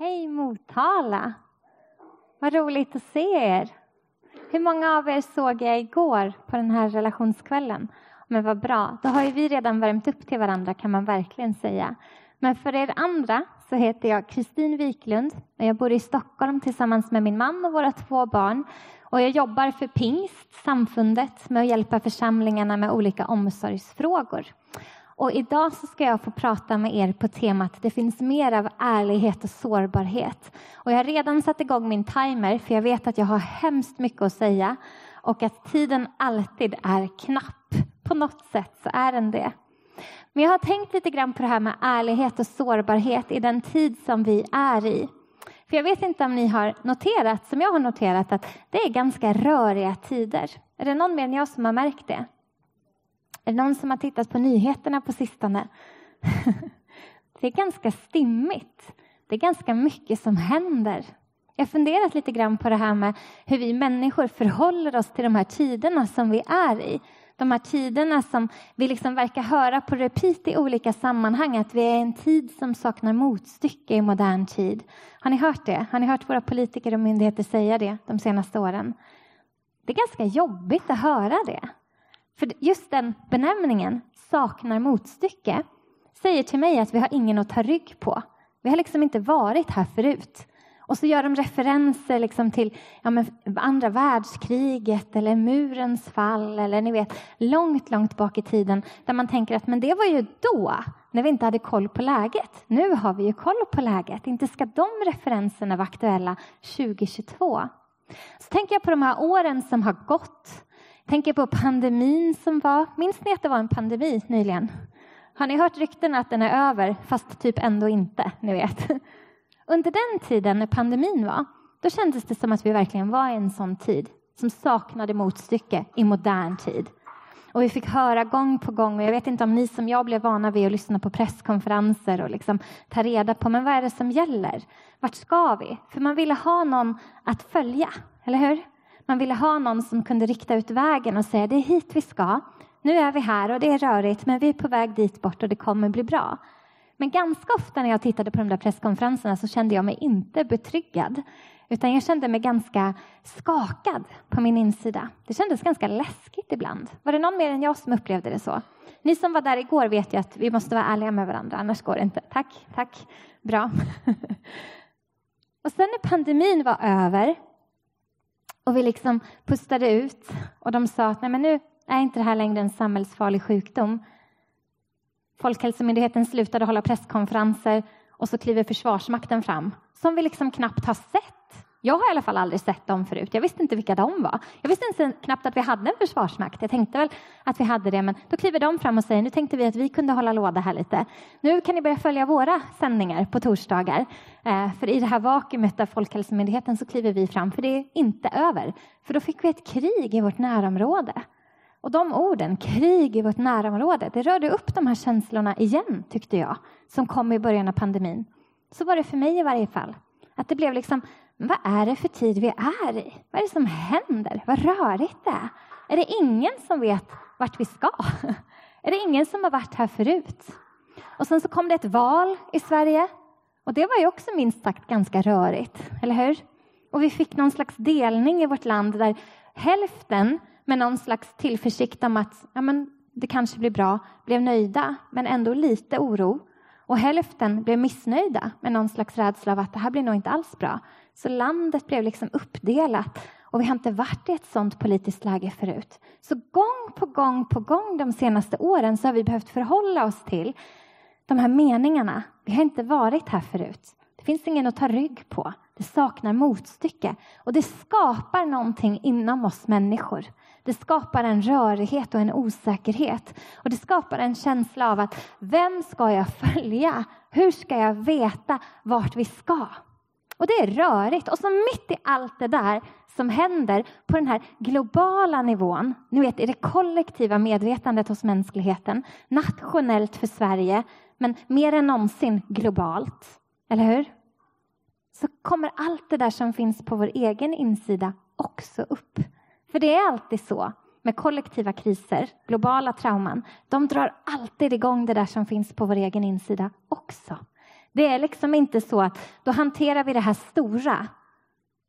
Hej Motala! Vad roligt att se er. Hur många av er såg jag igår på den här relationskvällen? Men vad bra, då har ju vi redan värmt upp till varandra kan man verkligen säga. Men för er andra så heter jag Kristin Wiklund och jag bor i Stockholm tillsammans med min man och våra två barn. Och jag jobbar för Pingst, samfundet, med att hjälpa församlingarna med olika omsorgsfrågor. Och idag så ska jag få prata med er på temat Det finns mer av ärlighet och sårbarhet. Och jag har redan satt igång min timer för jag vet att jag har hemskt mycket att säga och att tiden alltid är knapp. På något sätt så är den det. Men jag har tänkt lite grann på det här med ärlighet och sårbarhet i den tid som vi är i. För jag vet inte om ni har noterat, som jag har noterat, att det är ganska röriga tider. Är det någon mer än jag som har märkt det? Är det någon som har tittat på nyheterna på sistone? Det är ganska stimmigt. Det är ganska mycket som händer. Jag har funderat lite grann på det här med hur vi människor förhåller oss till de här tiderna som vi är i. De här tiderna som vi liksom verkar höra på repeat i olika sammanhang, att vi är i en tid som saknar motstycke i modern tid. Har ni hört det? Har ni hört våra politiker och myndigheter säga det de senaste åren? Det är ganska jobbigt att höra det. För just den benämningen, saknar motstycke, säger till mig att vi har ingen att ta rygg på. Vi har liksom inte varit här förut. Och så gör de referenser liksom till ja, men andra världskriget eller murens fall eller ni vet långt, långt bak i tiden där man tänker att men det var ju då när vi inte hade koll på läget. Nu har vi ju koll på läget. Inte ska de referenserna vara aktuella 2022. Så tänker jag på de här åren som har gått Tänker på pandemin som var. Minns ni att det var en pandemi nyligen? Har ni hört rykten att den är över, fast typ ändå inte? Ni vet. Under den tiden när pandemin var, då kändes det som att vi verkligen var i en sån tid som saknade motstycke i modern tid. Och vi fick höra gång på gång, och jag vet inte om ni som jag blev vana vid att lyssna på presskonferenser och liksom ta reda på, men vad är det som gäller? Vart ska vi? För man ville ha någon att följa, eller hur? Man ville ha någon som kunde rikta ut vägen och säga det är hit vi ska. Nu är vi här och det är rörigt men vi är på väg dit bort och det kommer bli bra. Men ganska ofta när jag tittade på de där presskonferenserna så kände jag mig inte betryggad. Utan jag kände mig ganska skakad på min insida. Det kändes ganska läskigt ibland. Var det någon mer än jag som upplevde det så? Ni som var där igår vet ju att vi måste vara ärliga med varandra, annars går det inte. Tack, tack. Bra. och sen när pandemin var över och vi liksom pustade ut och de sa att nej men nu är inte det här längre en samhällsfarlig sjukdom. Folkhälsomyndigheten slutade hålla presskonferenser och så kliver Försvarsmakten fram som vi liksom knappt har sett jag har i alla fall aldrig sett dem förut. Jag visste inte vilka de var. Jag visste inte knappt att vi hade en försvarsmakt. Jag tänkte väl att vi hade det, men då kliver de fram och säger nu tänkte vi att vi kunde hålla låda här lite. Nu kan ni börja följa våra sändningar på torsdagar. Eh, för i det här vakuumet av Folkhälsomyndigheten så kliver vi fram, för det är inte över. För då fick vi ett krig i vårt närområde. Och de orden, krig i vårt närområde, det rörde upp de här känslorna igen, tyckte jag, som kom i början av pandemin. Så var det för mig i varje fall. Att det blev liksom vad är det för tid vi är i? Vad är det som händer? Vad rörigt det är. Är det ingen som vet vart vi ska? Är det ingen som har varit här förut? Och sen så kom det ett val i Sverige. Och det var ju också minst sagt ganska rörigt, eller hur? Och vi fick någon slags delning i vårt land där hälften med någon slags tillförsikt om att ja, men det kanske blir bra, blev nöjda, men ändå lite oro. Och hälften blev missnöjda med någon slags rädsla av att det här blir nog inte alls bra. Så landet blev liksom uppdelat och vi har inte varit i ett sådant politiskt läge förut. Så gång på gång på gång de senaste åren så har vi behövt förhålla oss till de här meningarna. Vi har inte varit här förut. Det finns ingen att ta rygg på. Det saknar motstycke och det skapar någonting inom oss människor. Det skapar en rörighet och en osäkerhet och det skapar en känsla av att vem ska jag följa? Hur ska jag veta vart vi ska? Och det är rörigt. Och så mitt i allt det där som händer på den här globala nivån, ni vet i det kollektiva medvetandet hos mänskligheten, nationellt för Sverige, men mer än någonsin globalt. Eller hur? Så kommer allt det där som finns på vår egen insida också upp. För det är alltid så med kollektiva kriser, globala trauman. De drar alltid igång det där som finns på vår egen insida också. Det är liksom inte så att då hanterar vi det här stora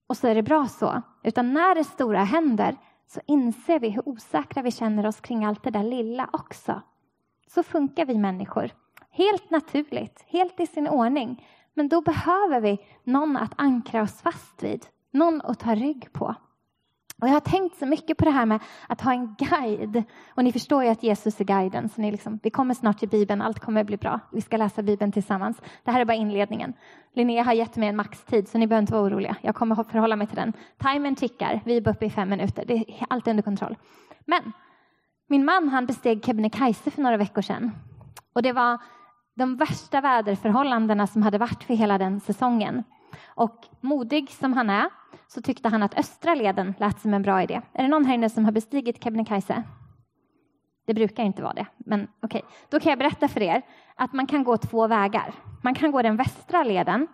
och så är det bra så. Utan när det stora händer så inser vi hur osäkra vi känner oss kring allt det där lilla också. Så funkar vi människor. Helt naturligt, helt i sin ordning. Men då behöver vi någon att ankra oss fast vid, någon att ta rygg på. Och jag har tänkt så mycket på det här med att ha en guide. Och ni förstår ju att Jesus är guiden, så ni liksom, vi kommer snart till Bibeln, allt kommer bli bra. Vi ska läsa Bibeln tillsammans. Det här är bara inledningen. Linnea har gett mig en maxtid, så ni behöver inte vara oroliga. Jag kommer förhålla mig till den. Timern tickar, vi är uppe i fem minuter. Det är allt under kontroll. Men min man han besteg Kebnekaise för några veckor sedan. Och det var de värsta väderförhållandena som hade varit för hela den säsongen. Och modig som han är så tyckte han att östra leden lät som en bra idé. Är det någon här inne som har bestigit Kebnekaise? Det brukar inte vara det, men okej. Okay. Då kan jag berätta för er att man kan gå två vägar. Man kan gå den västra leden,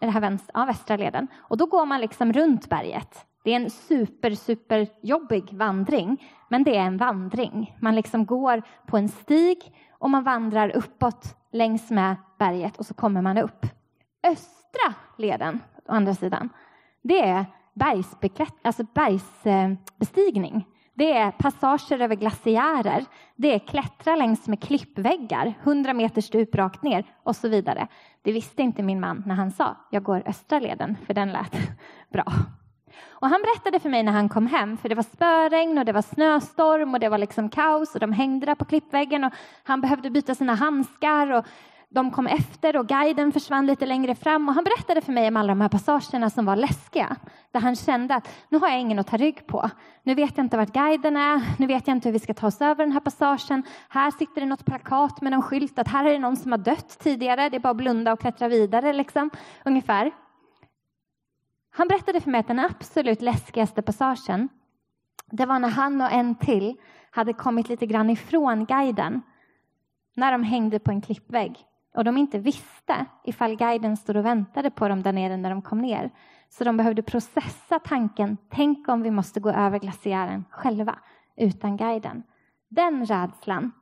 det här vänster, ja, västra leden, och då går man liksom runt berget. Det är en super, super jobbig vandring, men det är en vandring. Man liksom går på en stig och man vandrar uppåt längs med berget och så kommer man upp. Östra leden, å andra sidan, det är alltså bergsbestigning. Det är passager över glaciärer. Det är klättra längs med klippväggar, 100 meter stup rakt ner och så vidare. Det visste inte min man när han sa jag går östra leden, för den lät bra. Och han berättade för mig när han kom hem, för det var spöregn och det var snöstorm och det var liksom kaos och de hängde där på klippväggen och han behövde byta sina handskar och de kom efter och guiden försvann lite längre fram och han berättade för mig om alla de här passagerna som var läskiga. Där han kände att nu har jag ingen att ta rygg på. Nu vet jag inte vart guiden är, nu vet jag inte hur vi ska ta oss över den här passagen. Här sitter det något plakat med någon skylt att här är det någon som har dött tidigare, det är bara att blunda och klättra vidare liksom, ungefär. Han berättade för mig att den absolut läskigaste passagen, det var när han och en till hade kommit lite grann ifrån guiden när de hängde på en klippvägg och de inte visste ifall guiden stod och väntade på dem där nere när de kom ner. Så de behövde processa tanken, tänk om vi måste gå över glaciären själva, utan guiden. Den rädslan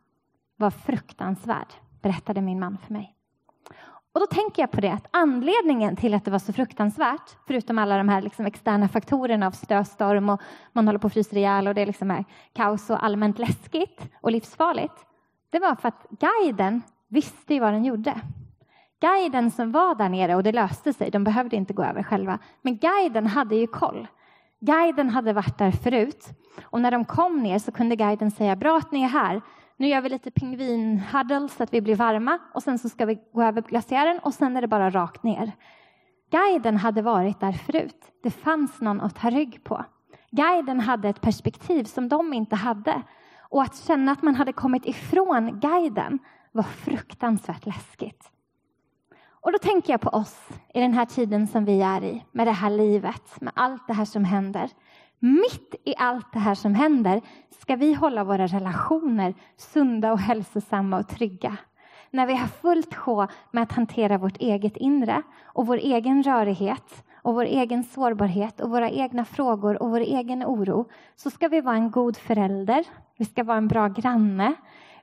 var fruktansvärd, berättade min man för mig. Och då tänker jag på det att anledningen till att det var så fruktansvärt, förutom alla de här liksom externa faktorerna av snöstorm och man håller på att frysa ihjäl och det liksom är kaos och allmänt läskigt och livsfarligt, det var för att guiden visste ju vad den gjorde. Guiden som var där nere, och det löste sig, de behövde inte gå över själva, men guiden hade ju koll. Guiden hade varit där förut och när de kom ner så kunde guiden säga bra att ni är här. Nu gör vi lite pingvinhuddle så att vi blir varma och sen så ska vi gå över glaciären och sen är det bara rakt ner. Guiden hade varit där förut. Det fanns någon att ta rygg på. Guiden hade ett perspektiv som de inte hade. Och att känna att man hade kommit ifrån guiden var fruktansvärt läskigt. Och då tänker jag på oss i den här tiden som vi är i, med det här livet, med allt det här som händer. Mitt i allt det här som händer ska vi hålla våra relationer sunda och hälsosamma och trygga. När vi har fullt sjå med att hantera vårt eget inre och vår egen rörighet och vår egen sårbarhet och våra egna frågor och vår egen oro så ska vi vara en god förälder, vi ska vara en bra granne,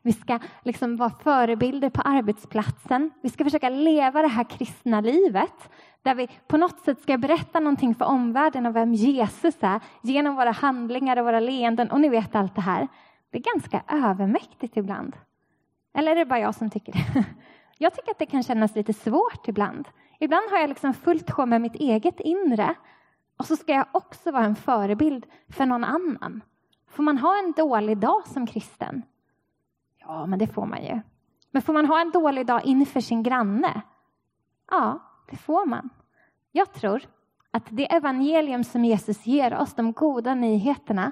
vi ska liksom vara förebilder på arbetsplatsen. Vi ska försöka leva det här kristna livet där vi på något sätt ska berätta någonting för omvärlden om vem Jesus är genom våra handlingar och våra leenden. Och ni vet allt det här. Det är ganska övermäktigt ibland. Eller är det bara jag som tycker det? Jag tycker att det kan kännas lite svårt ibland. Ibland har jag liksom fullt sjå med mitt eget inre och så ska jag också vara en förebild för någon annan. Får man ha en dålig dag som kristen? Ja, men det får man ju. Men får man ha en dålig dag inför sin granne? Ja, det får man. Jag tror att det evangelium som Jesus ger oss, de goda nyheterna,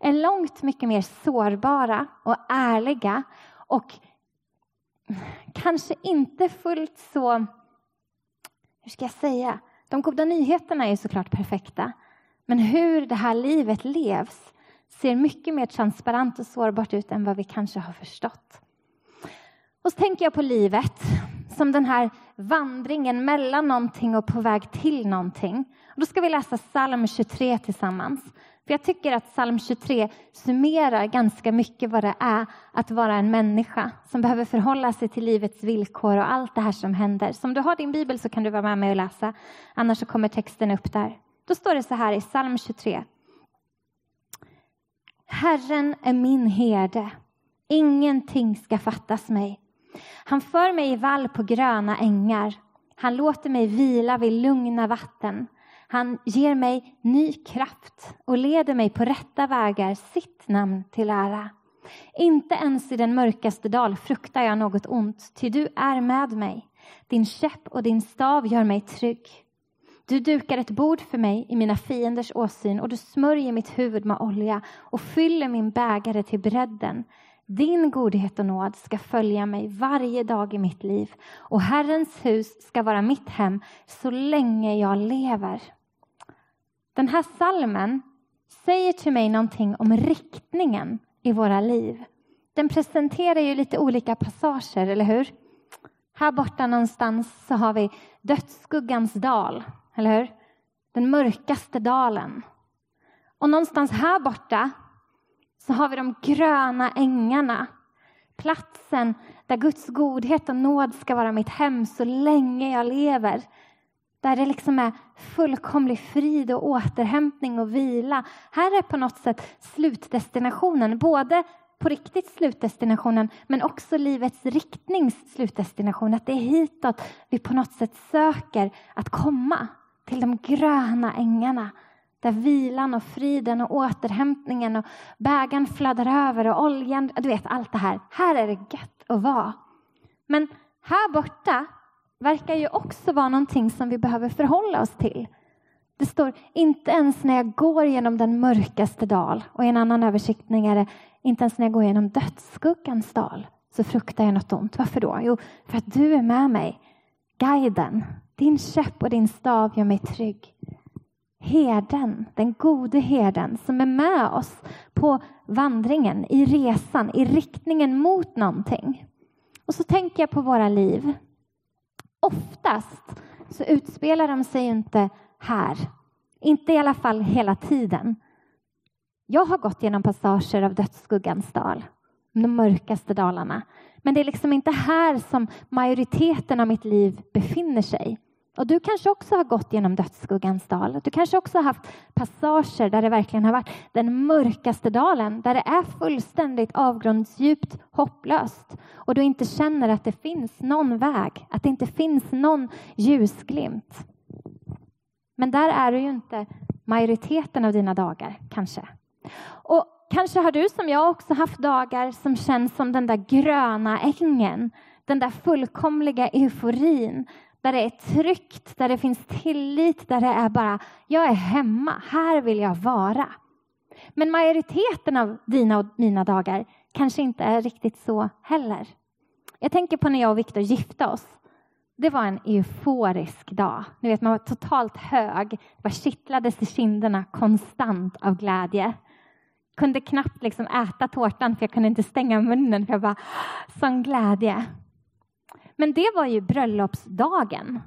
är långt mycket mer sårbara och ärliga och kanske inte fullt så... Hur ska jag säga? De goda nyheterna är såklart perfekta. Men hur det här livet levs ser mycket mer transparent och sårbart ut än vad vi kanske har förstått. Och så tänker jag på livet som den här vandringen mellan någonting och på väg till någonting. Och då ska vi läsa psalm 23 tillsammans. För jag tycker att psalm 23 summerar ganska mycket vad det är att vara en människa som behöver förhålla sig till livets villkor och allt det här som händer. Så om du har din bibel så kan du vara med mig och läsa, annars så kommer texten upp där. Då står det så här i psalm 23. Herren är min herde, ingenting ska fattas mig. Han för mig i vall på gröna ängar. Han låter mig vila vid lugna vatten. Han ger mig ny kraft och leder mig på rätta vägar, sitt namn till ära. Inte ens i den mörkaste dal fruktar jag något ont, ty du är med mig. Din käpp och din stav gör mig trygg. Du dukar ett bord för mig i mina fienders åsyn och du smörjer mitt huvud med olja och fyller min bägare till bredden. Din godhet och nåd ska följa mig varje dag i mitt liv och Herrens hus ska vara mitt hem så länge jag lever. Den här salmen säger till mig någonting om riktningen i våra liv. Den presenterar ju lite olika passager, eller hur? Här borta någonstans så har vi dödsskuggans dal, eller hur? Den mörkaste dalen. Och någonstans här borta så har vi de gröna ängarna. Platsen där Guds godhet och nåd ska vara mitt hem så länge jag lever. Där det liksom är fullkomlig frid och återhämtning och vila. Här är på något sätt slutdestinationen, både på riktigt slutdestinationen men också livets riktnings slutdestination. Att det är hitåt vi på något sätt söker att komma, till de gröna ängarna där vilan och friden och återhämtningen och bägaren flödar över och oljan, du vet allt det här. Här är det gött att vara. Men här borta verkar ju också vara någonting som vi behöver förhålla oss till. Det står inte ens när jag går genom den mörkaste dal och i en annan översiktning är det inte ens när jag går genom dödsskuggans dal så fruktar jag något ont. Varför då? Jo, för att du är med mig. Guiden, din käpp och din stav gör mig trygg. Herden, den gode herden som är med oss på vandringen, i resan, i riktningen mot någonting. Och så tänker jag på våra liv. Oftast så utspelar de sig inte här. Inte i alla fall hela tiden. Jag har gått genom passager av dödsskuggans dal, de mörkaste dalarna. Men det är liksom inte här som majoriteten av mitt liv befinner sig. Och du kanske också har gått genom dödsskuggans dal. Du kanske också har haft passager där det verkligen har varit den mörkaste dalen, där det är fullständigt avgrundsdjupt hopplöst och du inte känner att det finns någon väg, att det inte finns någon ljusglimt. Men där är du ju inte majoriteten av dina dagar, kanske. Och kanske har du som jag också haft dagar som känns som den där gröna ängen, den där fullkomliga euforin där det är tryggt, där det finns tillit, där det är bara jag är hemma, här vill jag vara. Men majoriteten av dina och mina dagar kanske inte är riktigt så heller. Jag tänker på när jag och Viktor gifte oss. Det var en euforisk dag. Ni vet, man var totalt hög. Det kittlades i kinderna konstant av glädje. Kunde knappt liksom äta tårtan för jag kunde inte stänga munnen för jag bara sån glädje. Men det var ju bröllopsdagen.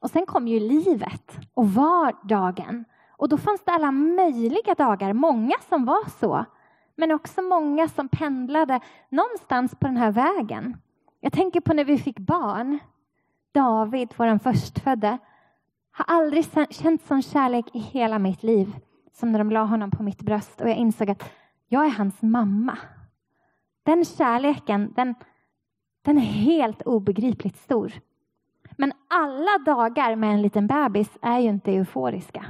Och sen kom ju livet och vardagen. Och då fanns det alla möjliga dagar, många som var så. Men också många som pendlade någonstans på den här vägen. Jag tänker på när vi fick barn. David, vår förstfödde, har aldrig känt sån kärlek i hela mitt liv som när de la honom på mitt bröst och jag insåg att jag är hans mamma. Den kärleken, den den är helt obegripligt stor. Men alla dagar med en liten bebis är ju inte euforiska.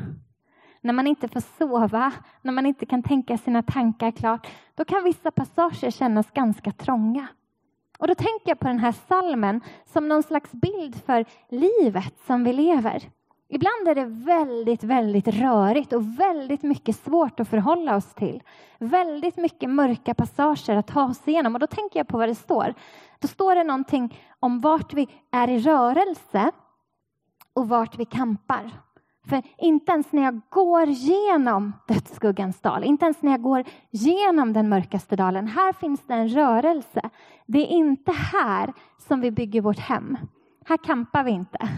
När man inte får sova, när man inte kan tänka sina tankar klart, då kan vissa passager kännas ganska trånga. Och då tänker jag på den här salmen som någon slags bild för livet som vi lever. Ibland är det väldigt, väldigt rörigt och väldigt mycket svårt att förhålla oss till. Väldigt mycket mörka passager att ta oss igenom och då tänker jag på vad det står. Då står det någonting om vart vi är i rörelse och vart vi kampar. För inte ens när jag går genom dödsskuggans dal, inte ens när jag går genom den mörkaste dalen, här finns det en rörelse. Det är inte här som vi bygger vårt hem. här kampar vi inte.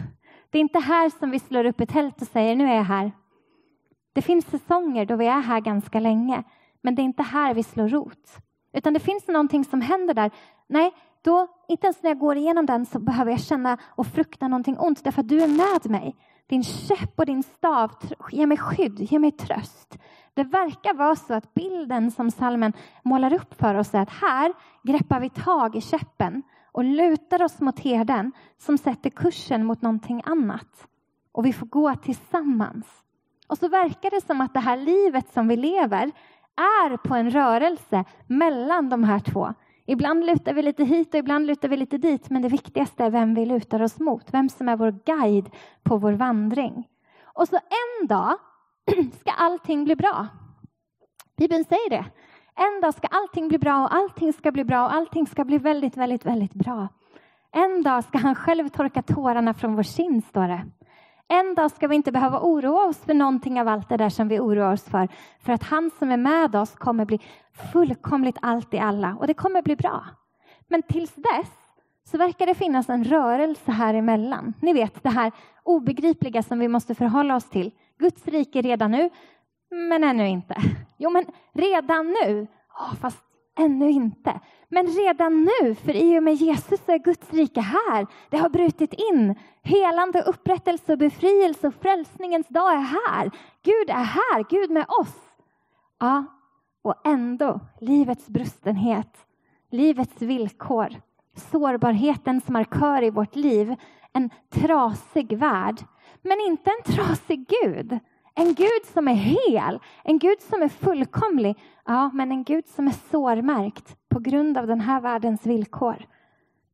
Det är inte här som vi slår upp ett tält och säger nu är jag här. Det finns säsonger då vi är här ganska länge, men det är inte här vi slår rot. Utan det finns någonting som händer där. Nej, då, inte ens när jag går igenom den så behöver jag känna och frukta någonting ont, därför att du är med mig. Din käpp och din stav ger mig skydd, ger mig tröst. Det verkar vara så att bilden som salmen målar upp för oss är att här greppar vi tag i käppen och lutar oss mot herden som sätter kursen mot någonting annat. Och vi får gå tillsammans. Och så verkar det som att det här livet som vi lever är på en rörelse mellan de här två. Ibland lutar vi lite hit och ibland lutar vi lite dit, men det viktigaste är vem vi lutar oss mot, vem som är vår guide på vår vandring. Och så en dag ska allting bli bra. Bibeln säger det. En dag ska allting bli bra och allting ska bli bra och allting ska bli väldigt, väldigt, väldigt bra. En dag ska han själv torka tårarna från vår kind, står det. En dag ska vi inte behöva oroa oss för någonting av allt det där som vi oroar oss för. För att han som är med oss kommer bli fullkomligt allt i alla och det kommer bli bra. Men tills dess så verkar det finnas en rörelse här emellan. Ni vet det här obegripliga som vi måste förhålla oss till. Guds rike redan nu, men ännu inte. Jo, men redan nu, oh, fast ännu inte. Men redan nu, för i och med Jesus så är Guds rike här. Det har brutit in. Helande, upprättelse och befrielse och frälsningens dag är här. Gud är här, Gud med oss. Ja, och ändå livets brustenhet, livets villkor, sårbarhetens markör i vårt liv, en trasig värld. Men inte en trasig Gud. En Gud som är hel, en Gud som är fullkomlig, ja, men en Gud som är sårmärkt på grund av den här världens villkor.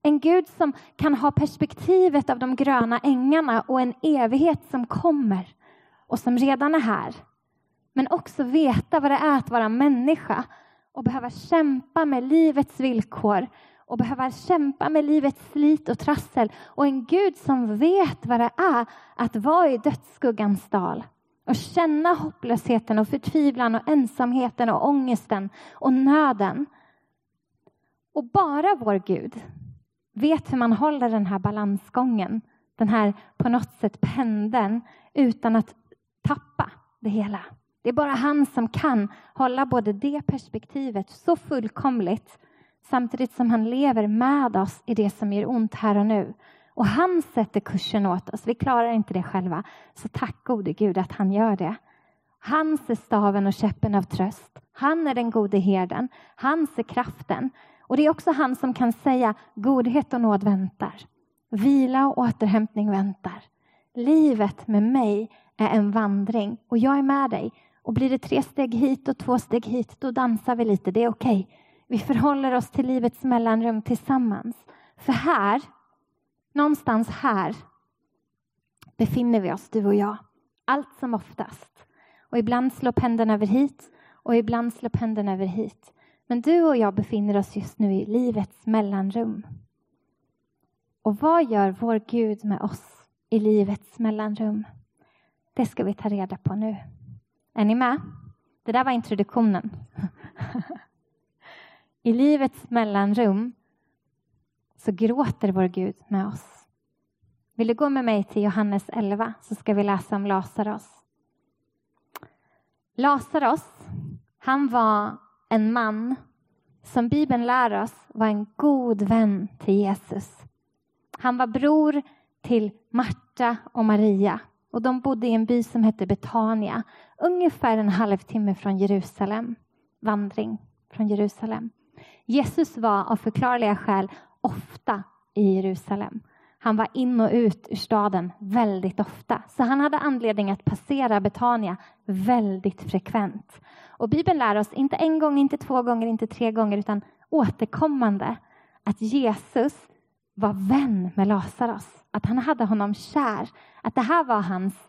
En Gud som kan ha perspektivet av de gröna ängarna och en evighet som kommer och som redan är här. Men också veta vad det är att vara människa och behöva kämpa med livets villkor och behöva kämpa med livets slit och trassel och en Gud som vet vad det är att vara i dödsskuggans dal och känna hopplösheten och förtvivlan och ensamheten och ångesten och nöden. Och bara vår Gud vet hur man håller den här balansgången, den här på något sätt pendeln utan att tappa det hela. Det är bara han som kan hålla både det perspektivet så fullkomligt samtidigt som han lever med oss i det som gör ont här och nu. Och han sätter kursen åt oss. Vi klarar inte det själva. Så tack gode Gud att han gör det. Han ser staven och käppen av tröst. Han är den gode herden. Han ser kraften. Och det är också han som kan säga godhet och nåd väntar. Vila och återhämtning väntar. Livet med mig är en vandring och jag är med dig. Och blir det tre steg hit och två steg hit, då dansar vi lite. Det är okej. Okay. Vi förhåller oss till livets mellanrum tillsammans. För här Någonstans här befinner vi oss, du och jag. Allt som oftast. Och ibland slår pendeln över hit och ibland slår pendeln över hit. Men du och jag befinner oss just nu i livets mellanrum. Och vad gör vår Gud med oss i livets mellanrum? Det ska vi ta reda på nu. Är ni med? Det där var introduktionen. I livets mellanrum så gråter vår Gud med oss. Vill du gå med mig till Johannes 11 så ska vi läsa om Lazarus. Lazarus, han var en man som Bibeln lär oss var en god vän till Jesus. Han var bror till Marta och Maria och de bodde i en by som hette Betania, ungefär en halvtimme från Jerusalem, vandring från Jerusalem. Jesus var av förklarliga skäl ofta i Jerusalem. Han var in och ut ur staden väldigt ofta, så han hade anledning att passera Betania väldigt frekvent. Och Bibeln lär oss, inte en gång, inte två gånger, inte tre gånger, utan återkommande, att Jesus var vän med Lazarus, att han hade honom kär, att det här var hans...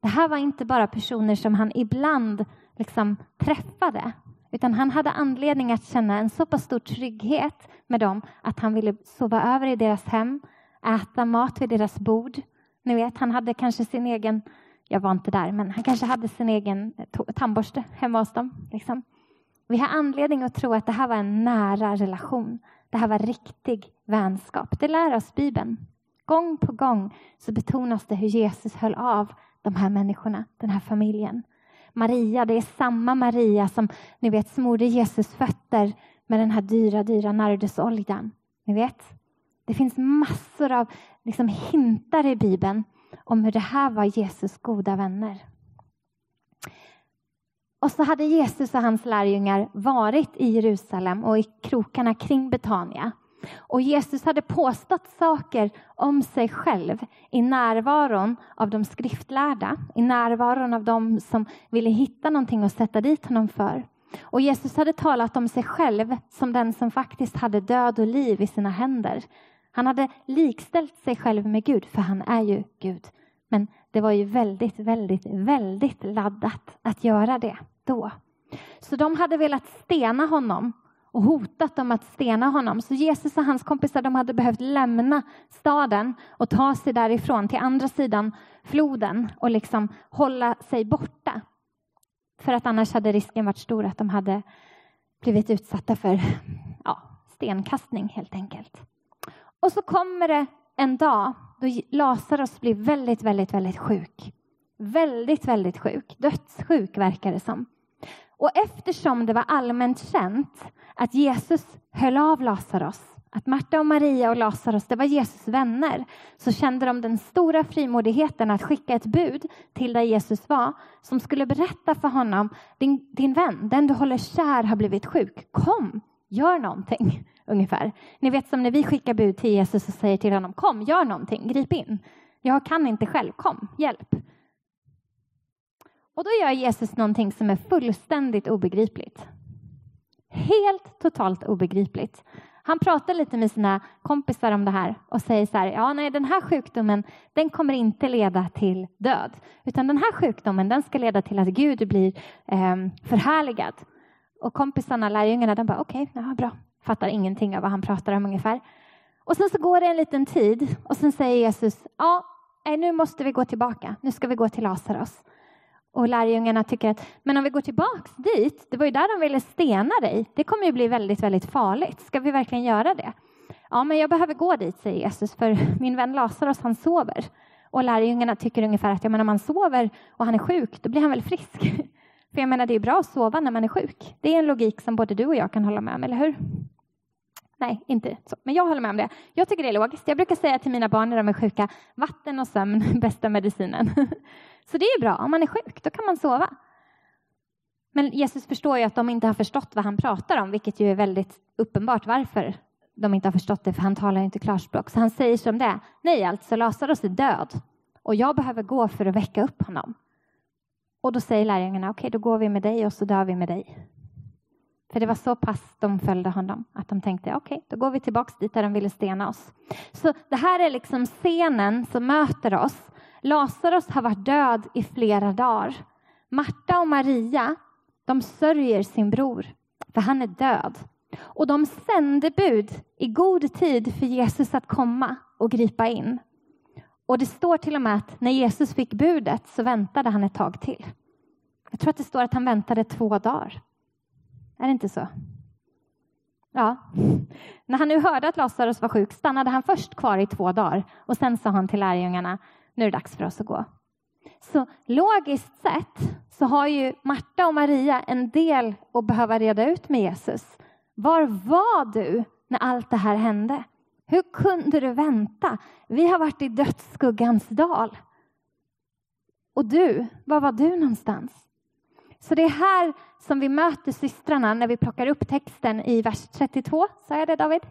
Det här var inte bara personer som han ibland liksom träffade, utan han hade anledning att känna en så pass stor trygghet med dem att han ville sova över i deras hem, äta mat vid deras bord. Ni vet, han hade kanske sin egen, jag var inte där, men han kanske hade sin egen tandborste hemma hos dem. Liksom. Vi har anledning att tro att det här var en nära relation. Det här var riktig vänskap. Det lär oss Bibeln. Gång på gång så betonas det hur Jesus höll av de här människorna, den här familjen. Maria, det är samma Maria som ni vet smorde Jesus fötter med den här dyra, dyra nardusoljan. Ni vet? Det finns massor av liksom, hintar i Bibeln om hur det här var Jesus goda vänner. Och så hade Jesus och hans lärjungar varit i Jerusalem och i krokarna kring Betania. Och Jesus hade påstått saker om sig själv i närvaron av de skriftlärda, i närvaron av de som ville hitta någonting att sätta dit honom för. Och Jesus hade talat om sig själv som den som faktiskt hade död och liv i sina händer. Han hade likställt sig själv med Gud, för han är ju Gud. Men det var ju väldigt, väldigt, väldigt laddat att göra det då. Så de hade velat stena honom och hotat dem att stena honom. Så Jesus och hans kompisar de hade behövt lämna staden och ta sig därifrån till andra sidan floden och liksom hålla sig borta. För att annars hade risken varit stor att de hade blivit utsatta för ja, stenkastning helt enkelt. Och så kommer det en dag då Lazarus blir väldigt, väldigt, väldigt sjuk. Väldigt, väldigt sjuk. Dödssjuk verkar det som. Och eftersom det var allmänt känt att Jesus höll av Lazarus, att Marta och Maria och Lazarus, det var Jesus vänner, så kände de den stora frimodigheten att skicka ett bud till där Jesus var, som skulle berätta för honom, din, din vän, den du håller kär har blivit sjuk. Kom, gör någonting, ungefär. Ni vet som när vi skickar bud till Jesus och säger till honom, kom, gör någonting, grip in. Jag kan inte själv, kom, hjälp. Och då gör Jesus någonting som är fullständigt obegripligt. Helt totalt obegripligt. Han pratar lite med sina kompisar om det här och säger så här, ja nej den här sjukdomen den kommer inte leda till död. Utan den här sjukdomen den ska leda till att Gud blir eh, förhärligad. Och kompisarna, lärjungarna, de bara okej, okay, ja, bra. Fattar ingenting av vad han pratar om ungefär. Och sen så går det en liten tid och sen säger Jesus, ja nu måste vi gå tillbaka, nu ska vi gå till Lazarus. Och lärjungarna tycker att men om vi går tillbaks dit, det var ju där de ville stena dig. Det kommer ju bli väldigt, väldigt farligt. Ska vi verkligen göra det? Ja, men jag behöver gå dit, säger Jesus, för min vän Lazarus, han sover. Och lärjungarna tycker ungefär att ja, men om han sover och han är sjuk, då blir han väl frisk. För jag menar, det är bra att sova när man är sjuk. Det är en logik som både du och jag kan hålla med om, eller hur? Nej, inte så. Men jag håller med om det. Jag tycker det är logiskt. Jag brukar säga till mina barn när de är sjuka, vatten och sömn, bästa medicinen. Så det är bra, om man är sjuk, då kan man sova. Men Jesus förstår ju att de inte har förstått vad han pratar om, vilket ju är väldigt uppenbart varför de inte har förstått det, för han talar inte klarspråk. Så han säger som det Nej, alltså Lazarus är död och jag behöver gå för att väcka upp honom. Och då säger lärjungarna, okej, okay, då går vi med dig och så dör vi med dig. För det var så pass de följde honom att de tänkte, okej, okay, då går vi tillbaks dit där de ville stena oss. Så det här är liksom scenen som möter oss Lazarus har varit död i flera dagar. Marta och Maria, de sörjer sin bror, för han är död. Och de sände bud i god tid för Jesus att komma och gripa in. Och det står till och med att när Jesus fick budet så väntade han ett tag till. Jag tror att det står att han väntade två dagar. Är det inte så? Ja. När han nu hörde att Lazarus var sjuk stannade han först kvar i två dagar och sen sa han till lärjungarna nu är det dags för oss att gå. Så logiskt sett så har ju Marta och Maria en del att behöva reda ut med Jesus. Var var du när allt det här hände? Hur kunde du vänta? Vi har varit i dödsskuggans dal. Och du, var var du någonstans? Så det är här som vi möter systrarna när vi plockar upp texten i vers 32. Sa jag det David?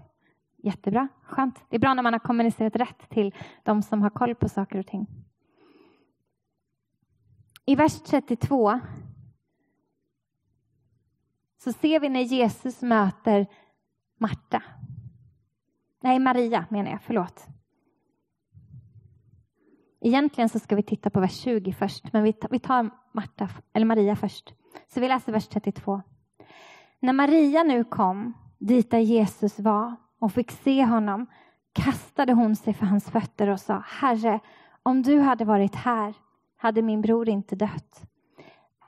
Jättebra, skönt. Det är bra när man har kommunicerat rätt till de som har koll på saker och ting. I vers 32 så ser vi när Jesus möter Marta. Nej, Maria menar jag, förlåt. Egentligen så ska vi titta på vers 20 först, men vi tar, Marta, eller Maria först. Så vi läser vers 32. När Maria nu kom dit där Jesus var och fick se honom kastade hon sig för hans fötter och sa Herre, om du hade varit här hade min bror inte dött.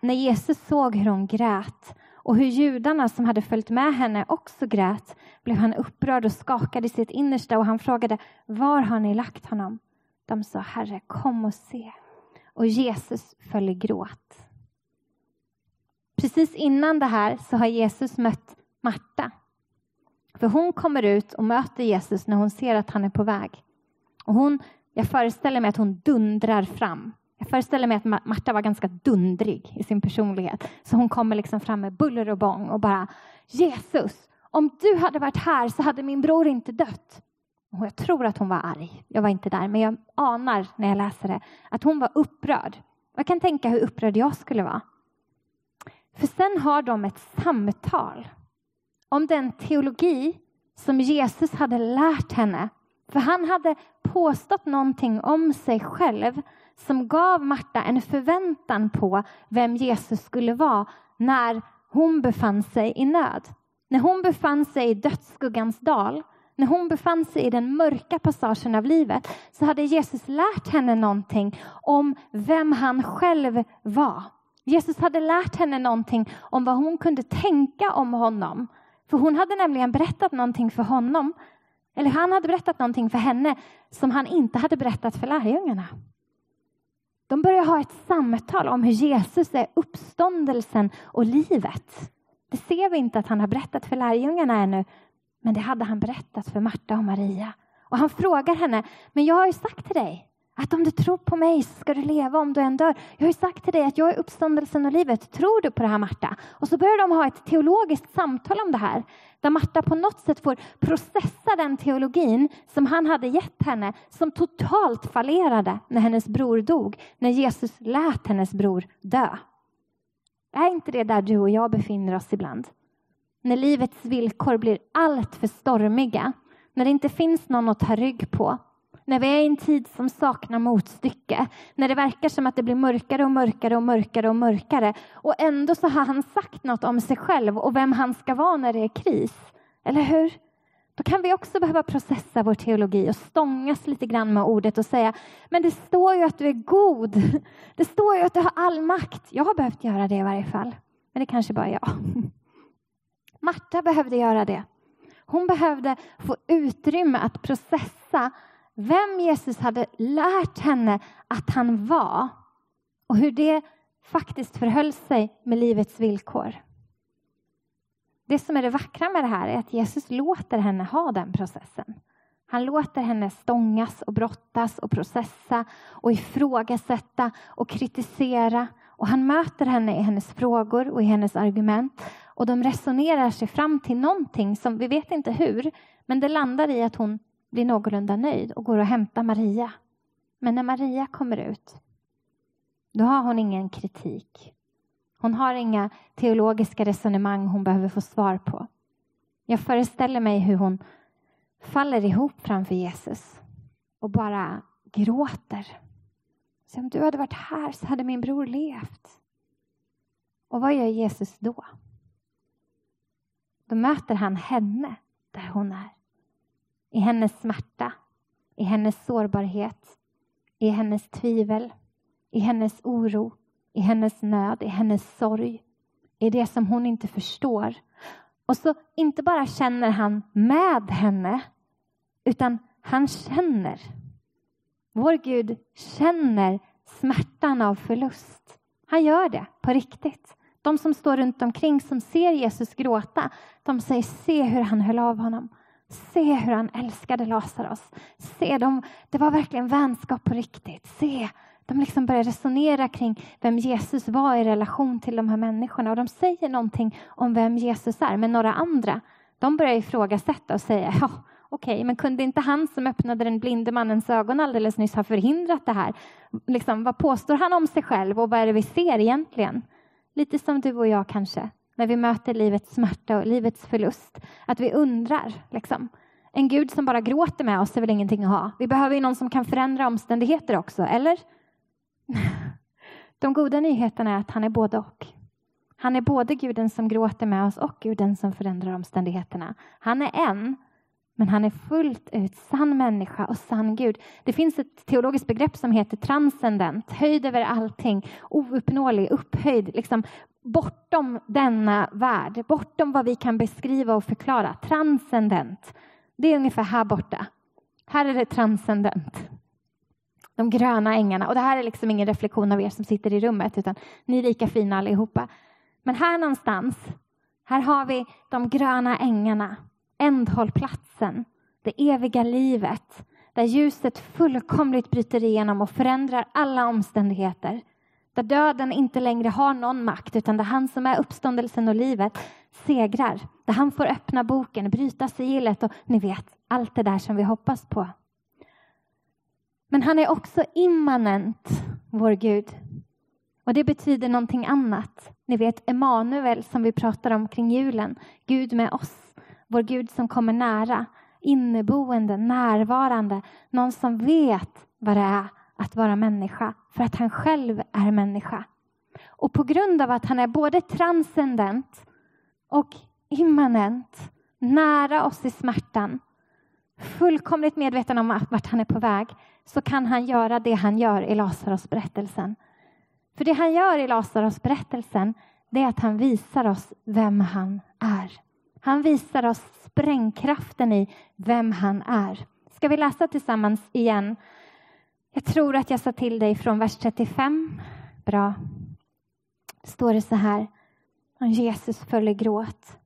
När Jesus såg hur hon grät och hur judarna som hade följt med henne också grät blev han upprörd och skakade i sitt innersta och han frågade var har ni lagt honom? De sa Herre, kom och se. Och Jesus föll i gråt. Precis innan det här så har Jesus mött Marta. För hon kommer ut och möter Jesus när hon ser att han är på väg. Och hon, jag föreställer mig att hon dundrar fram. Jag föreställer mig att Marta var ganska dundrig i sin personlighet. Så hon kommer liksom fram med buller och bång och bara Jesus, om du hade varit här så hade min bror inte dött. Och jag tror att hon var arg. Jag var inte där, men jag anar när jag läser det att hon var upprörd. Jag kan tänka hur upprörd jag skulle vara. För sen har de ett samtal om den teologi som Jesus hade lärt henne. För han hade påstått någonting om sig själv som gav Marta en förväntan på vem Jesus skulle vara när hon befann sig i nöd. När hon befann sig i dödsskuggans dal, när hon befann sig i den mörka passagen av livet så hade Jesus lärt henne någonting om vem han själv var. Jesus hade lärt henne någonting om vad hon kunde tänka om honom. För hon hade nämligen berättat någonting för honom, eller han hade berättat någonting för henne som han inte hade berättat för lärjungarna. De börjar ha ett samtal om hur Jesus är uppståndelsen och livet. Det ser vi inte att han har berättat för lärjungarna ännu, men det hade han berättat för Marta och Maria. Och han frågar henne, men jag har ju sagt till dig att om du tror på mig så ska du leva om du än dör. Jag har ju sagt till dig att jag är uppståndelsen och livet. Tror du på det här Marta? Och så börjar de ha ett teologiskt samtal om det här. Där Marta på något sätt får processa den teologin som han hade gett henne. Som totalt fallerade när hennes bror dog. När Jesus lät hennes bror dö. Är inte det där du och jag befinner oss ibland? När livets villkor blir allt för stormiga. När det inte finns någon att ta rygg på när vi är i en tid som saknar motstycke, när det verkar som att det blir mörkare och mörkare och mörkare och mörkare och ändå så har han sagt något om sig själv och vem han ska vara när det är kris. Eller hur? Då kan vi också behöva processa vår teologi och stångas lite grann med ordet och säga men det står ju att du är god. Det står ju att du har all makt. Jag har behövt göra det i varje fall. Men det kanske bara jag. Marta behövde göra det. Hon behövde få utrymme att processa vem Jesus hade lärt henne att han var och hur det faktiskt förhöll sig med livets villkor. Det som är det vackra med det här är att Jesus låter henne ha den processen. Han låter henne stångas och brottas och processa och ifrågasätta och kritisera. Och han möter henne i hennes frågor och i hennes argument. Och de resonerar sig fram till någonting som vi vet inte hur, men det landar i att hon blir någorlunda nöjd och går och hämtar Maria. Men när Maria kommer ut, då har hon ingen kritik. Hon har inga teologiska resonemang hon behöver få svar på. Jag föreställer mig hur hon faller ihop framför Jesus och bara gråter. Så om du hade varit här så hade min bror levt. Och vad gör Jesus då? Då möter han henne där hon är i hennes smärta, i hennes sårbarhet, i hennes tvivel, i hennes oro, i hennes nöd, i hennes sorg, i det som hon inte förstår. Och så inte bara känner han med henne, utan han känner. Vår Gud känner smärtan av förlust. Han gör det på riktigt. De som står runt omkring som ser Jesus gråta, de säger se hur han höll av honom. Se hur han älskade Lazarus. Se, dem, det var verkligen vänskap på riktigt. Se, de liksom börjar resonera kring vem Jesus var i relation till de här människorna. Och de säger någonting om vem Jesus är. Men några andra, de börjar ifrågasätta och säga, ja, okej, okay, men kunde inte han som öppnade den blinde mannens ögon alldeles nyss ha förhindrat det här? Liksom, vad påstår han om sig själv och vad är det vi ser egentligen? Lite som du och jag kanske när vi möter livets smärta och livets förlust. Att vi undrar. Liksom. En Gud som bara gråter med oss är väl ingenting att ha. Vi behöver ju någon som kan förändra omständigheter också, eller? De goda nyheterna är att han är både och. Han är både guden som gråter med oss och guden som förändrar omständigheterna. Han är en, men han är fullt ut sann människa och sann Gud. Det finns ett teologiskt begrepp som heter transcendent, höjd över allting, ouppnåelig, upphöjd, liksom bortom denna värld, bortom vad vi kan beskriva och förklara. Transcendent. Det är ungefär här borta. Här är det transcendent. De gröna ängarna. Och det här är liksom ingen reflektion av er som sitter i rummet, utan ni är lika fina allihopa. Men här någonstans, här har vi de gröna ängarna, ändhållplatsen, det eviga livet, där ljuset fullkomligt bryter igenom och förändrar alla omständigheter. Där döden inte längre har någon makt, utan där han som är uppståndelsen och livet segrar. Där han får öppna boken, bryta sigillet och ni vet, allt det där som vi hoppas på. Men han är också immanent, vår Gud. Och det betyder någonting annat. Ni vet Emanuel som vi pratar om kring julen. Gud med oss. Vår Gud som kommer nära. Inneboende, närvarande. Någon som vet vad det är att vara människa. För att han själv är människa. Och på grund av att han är både transcendent och immanent. Nära oss i smärtan. Fullkomligt medveten om vart han är på väg så kan han göra det han gör i Lazarus berättelsen. För det han gör i Lazarus berättelsen det är att han visar oss vem han är. Han visar oss sprängkraften i vem han är. Ska vi läsa tillsammans igen? Jag tror att jag sa till dig från vers 35. Bra. Står det så här. Om Jesus föll i gråt.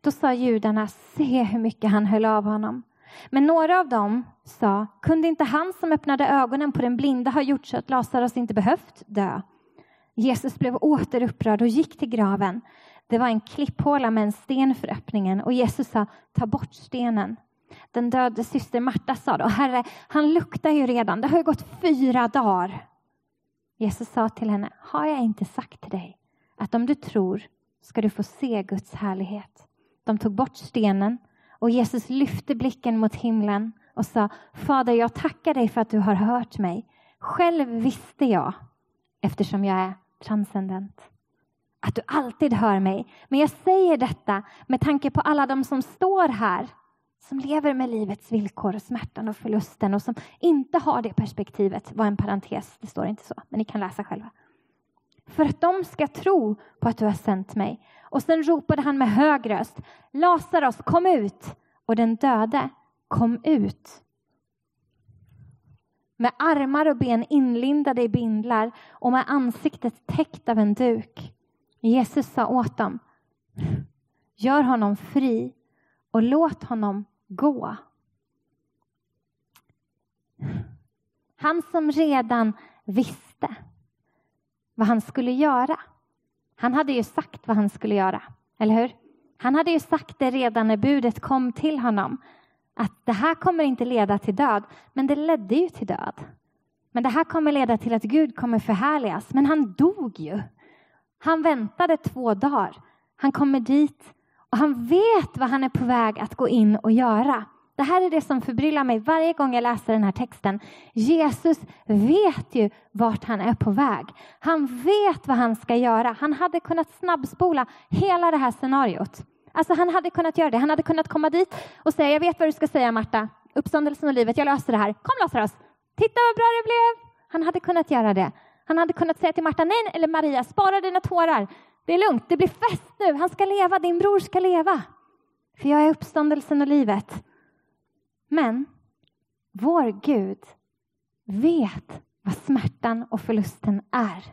Då sa judarna, se hur mycket han höll av honom. Men några av dem sa, kunde inte han som öppnade ögonen på den blinda ha gjort så att Lazarus inte behövt dö? Jesus blev åter upprörd och gick till graven. Det var en klipphåla med en sten för öppningen och Jesus sa, ta bort stenen. Den döde syster Marta sa då, Herre, han luktar ju redan, det har ju gått fyra dagar. Jesus sa till henne, har jag inte sagt till dig att om du tror ska du få se Guds härlighet? De tog bort stenen och Jesus lyfte blicken mot himlen och sa, Fader, jag tackar dig för att du har hört mig. Själv visste jag, eftersom jag är transcendent, att du alltid hör mig. Men jag säger detta med tanke på alla de som står här, som lever med livets villkor, smärtan och förlusten och som inte har det perspektivet. var en parentes, det står inte så, men ni kan läsa själva. För att de ska tro på att du har sänt mig och sen ropade han med hög röst. Lazarus, kom ut! Och den döde kom ut. Med armar och ben inlindade i bindlar och med ansiktet täckt av en duk. Jesus sa åt dem. Gör honom fri och låt honom gå. Han som redan visste vad han skulle göra han hade ju sagt vad han skulle göra, eller hur? Han hade ju sagt det redan när budet kom till honom. Att det här kommer inte leda till död, men det ledde ju till död. Men det här kommer leda till att Gud kommer förhärligas. Men han dog ju. Han väntade två dagar. Han kommer dit och han vet vad han är på väg att gå in och göra. Det här är det som förbryllar mig varje gång jag läser den här texten. Jesus vet ju vart han är på väg. Han vet vad han ska göra. Han hade kunnat snabbspola hela det här scenariot. Alltså han hade kunnat göra det. Han hade kunnat komma dit och säga, jag vet vad du ska säga Marta. Uppståndelsen och livet, jag löser det här. Kom Lazarus, titta vad bra det blev. Han hade kunnat göra det. Han hade kunnat säga till Marta, nej eller Maria, spara dina tårar. Det är lugnt, det blir fest nu. Han ska leva, din bror ska leva. För jag är uppståndelsen och livet. Men vår Gud vet vad smärtan och förlusten är.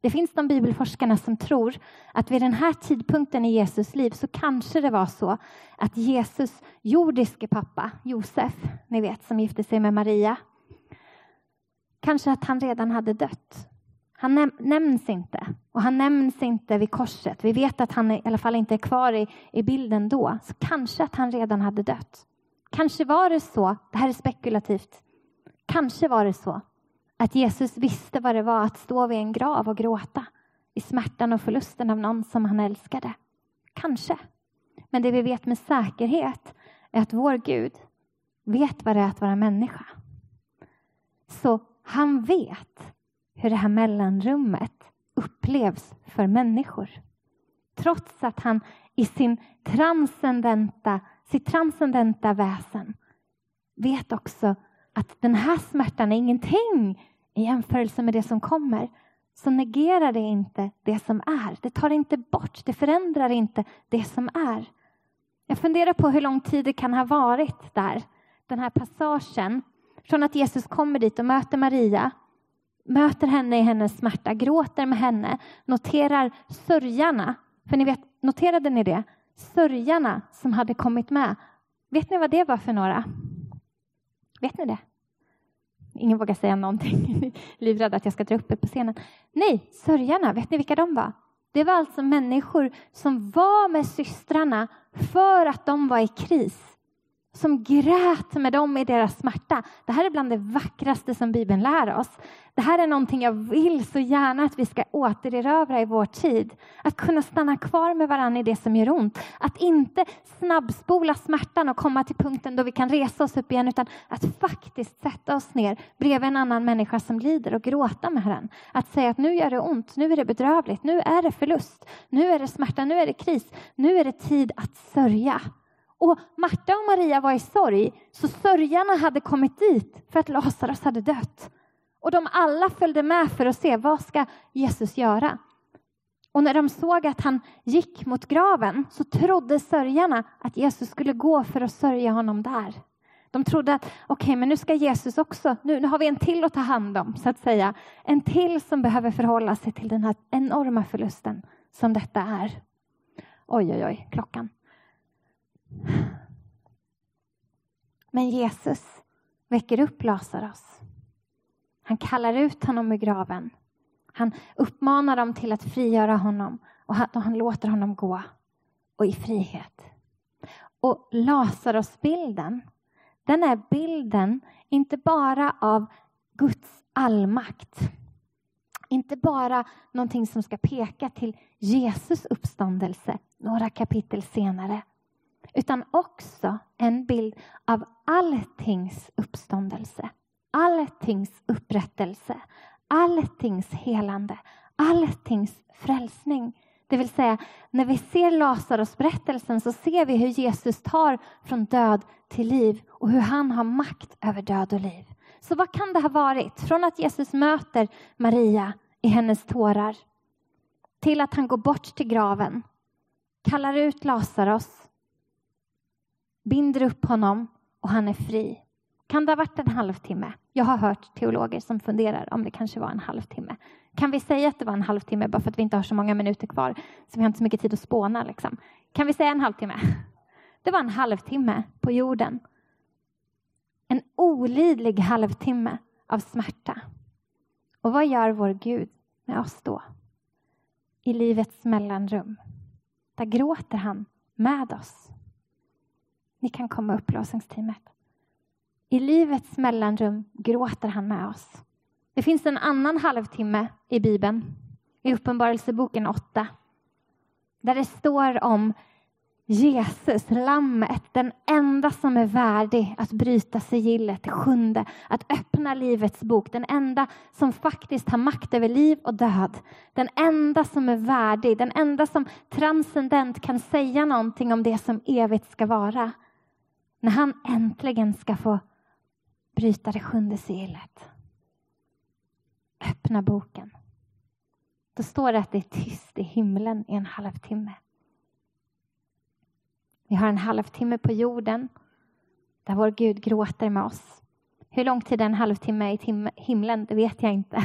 Det finns de bibelforskarna som tror att vid den här tidpunkten i Jesus liv så kanske det var så att Jesus jordiske pappa Josef, ni vet som gifte sig med Maria, kanske att han redan hade dött. Han näm nämns inte och han nämns inte vid korset. Vi vet att han i alla fall inte är kvar i, i bilden då, så kanske att han redan hade dött. Kanske var det så, det här är spekulativt, kanske var det så att Jesus visste vad det var att stå vid en grav och gråta i smärtan och förlusten av någon som han älskade. Kanske. Men det vi vet med säkerhet är att vår Gud vet vad det är att vara människa. Så han vet hur det här mellanrummet upplevs för människor. Trots att han i sin transcendenta sitt transcendenta väsen vet också att den här smärtan är ingenting i jämförelse med det som kommer. Så negerar det inte det som är. Det tar inte bort, det förändrar inte det som är. Jag funderar på hur lång tid det kan ha varit där, den här passagen. Från att Jesus kommer dit och möter Maria, möter henne i hennes smärta, gråter med henne, noterar sörjarna. För ni vet, noterade ni det? Sörjarna som hade kommit med. Vet ni vad det var för några? Vet ni det? Ingen vågar säga någonting. Livrädd att jag ska dra upp er på scenen. Nej, sörjarna, vet ni vilka de var? Det var alltså människor som var med systrarna för att de var i kris som grät med dem i deras smärta. Det här är bland det vackraste som Bibeln lär oss. Det här är någonting jag vill så gärna att vi ska återerövra i vår tid. Att kunna stanna kvar med varandra i det som gör ont. Att inte snabbspola smärtan och komma till punkten då vi kan resa oss upp igen utan att faktiskt sätta oss ner bredvid en annan människa som lider och gråta med den. Att säga att nu gör det ont, nu är det bedrövligt, nu är det förlust, nu är det smärta, nu är det kris, nu är det tid att sörja. Och Marta och Maria var i sorg, så sörjarna hade kommit dit för att Lazarus hade dött. Och de alla följde med för att se vad ska Jesus göra. Och när de såg att han gick mot graven så trodde sörjarna att Jesus skulle gå för att sörja honom där. De trodde att okej, okay, men nu ska Jesus också, nu, nu har vi en till att ta hand om så att säga. En till som behöver förhålla sig till den här enorma förlusten som detta är. Oj, oj, oj, klockan. Men Jesus väcker upp Lazarus. Han kallar ut honom ur graven. Han uppmanar dem till att frigöra honom och han, låter honom gå och i frihet. Och Lazarusbilden, den är bilden inte bara av Guds allmakt. Inte bara någonting som ska peka till Jesus uppståndelse några kapitel senare utan också en bild av alltings uppståndelse, alltings upprättelse, alltings helande, alltings frälsning. Det vill säga, när vi ser Lazarus berättelsen så ser vi hur Jesus tar från död till liv och hur han har makt över död och liv. Så vad kan det ha varit? Från att Jesus möter Maria i hennes tårar till att han går bort till graven, kallar ut Lazarus binder upp honom och han är fri. Kan det ha varit en halvtimme? Jag har hört teologer som funderar om det kanske var en halvtimme. Kan vi säga att det var en halvtimme bara för att vi inte har så många minuter kvar så vi har inte så mycket tid att spåna? Liksom. Kan vi säga en halvtimme? Det var en halvtimme på jorden. En olidlig halvtimme av smärta. Och vad gör vår Gud med oss då? I livets mellanrum. Där gråter han med oss. Ni kan komma upp, lovsångsteamet. I livets mellanrum gråter han med oss. Det finns en annan halvtimme i Bibeln, i Uppenbarelseboken 8, där det står om Jesus, lammet, den enda som är värdig att bryta sigillet, det sjunde, att öppna livets bok, den enda som faktiskt har makt över liv och död, den enda som är värdig, den enda som transcendent kan säga någonting om det som evigt ska vara när han äntligen ska få bryta det sjunde sigillet. Öppna boken. Då står det att det är tyst i himlen i en halvtimme. Vi har en halvtimme på jorden där vår Gud gråter med oss. Hur lång tid en halvtimme i himlen, det vet jag inte.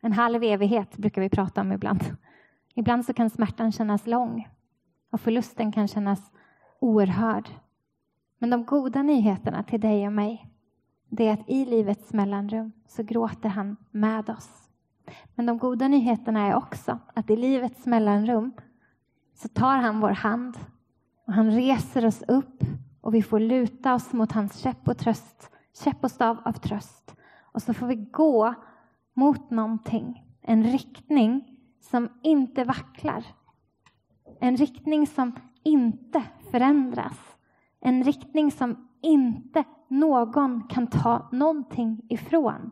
En halv evighet brukar vi prata om ibland. Ibland så kan smärtan kännas lång och förlusten kan kännas oerhörd. Men de goda nyheterna till dig och mig, det är att i livets mellanrum så gråter han med oss. Men de goda nyheterna är också att i livets mellanrum så tar han vår hand och han reser oss upp och vi får luta oss mot hans käpp och, tröst, käpp och stav av tröst. Och så får vi gå mot någonting, en riktning som inte vacklar. En riktning som inte förändras. En riktning som inte någon kan ta någonting ifrån.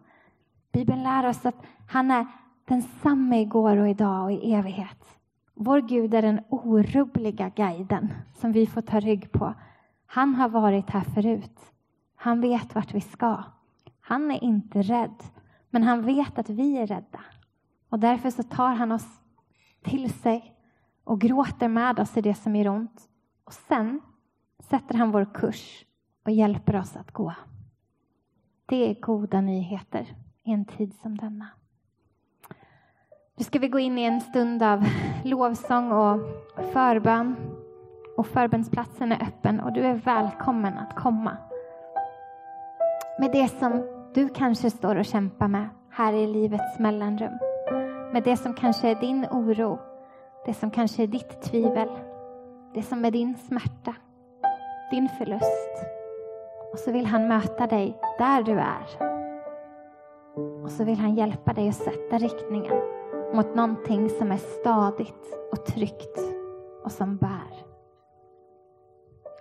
Bibeln lär oss att han är densamme igår och idag och i evighet. Vår Gud är den orubbliga guiden som vi får ta rygg på. Han har varit här förut. Han vet vart vi ska. Han är inte rädd, men han vet att vi är rädda. Och därför så tar han oss till sig och gråter med oss i det som gör ont. Och sen sätter han vår kurs och hjälper oss att gå. Det är goda nyheter i en tid som denna. Nu ska vi gå in i en stund av lovsång och förbön. Och förbönsplatsen är öppen och du är välkommen att komma. Med det som du kanske står och kämpar med här i livets mellanrum. Med det som kanske är din oro, det som kanske är ditt tvivel, det som är din smärta, din förlust. Och så vill han möta dig där du är. Och så vill han hjälpa dig att sätta riktningen mot någonting som är stadigt och tryggt och som bär.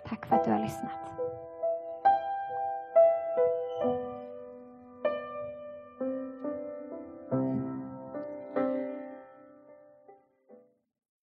Tack för att du har lyssnat.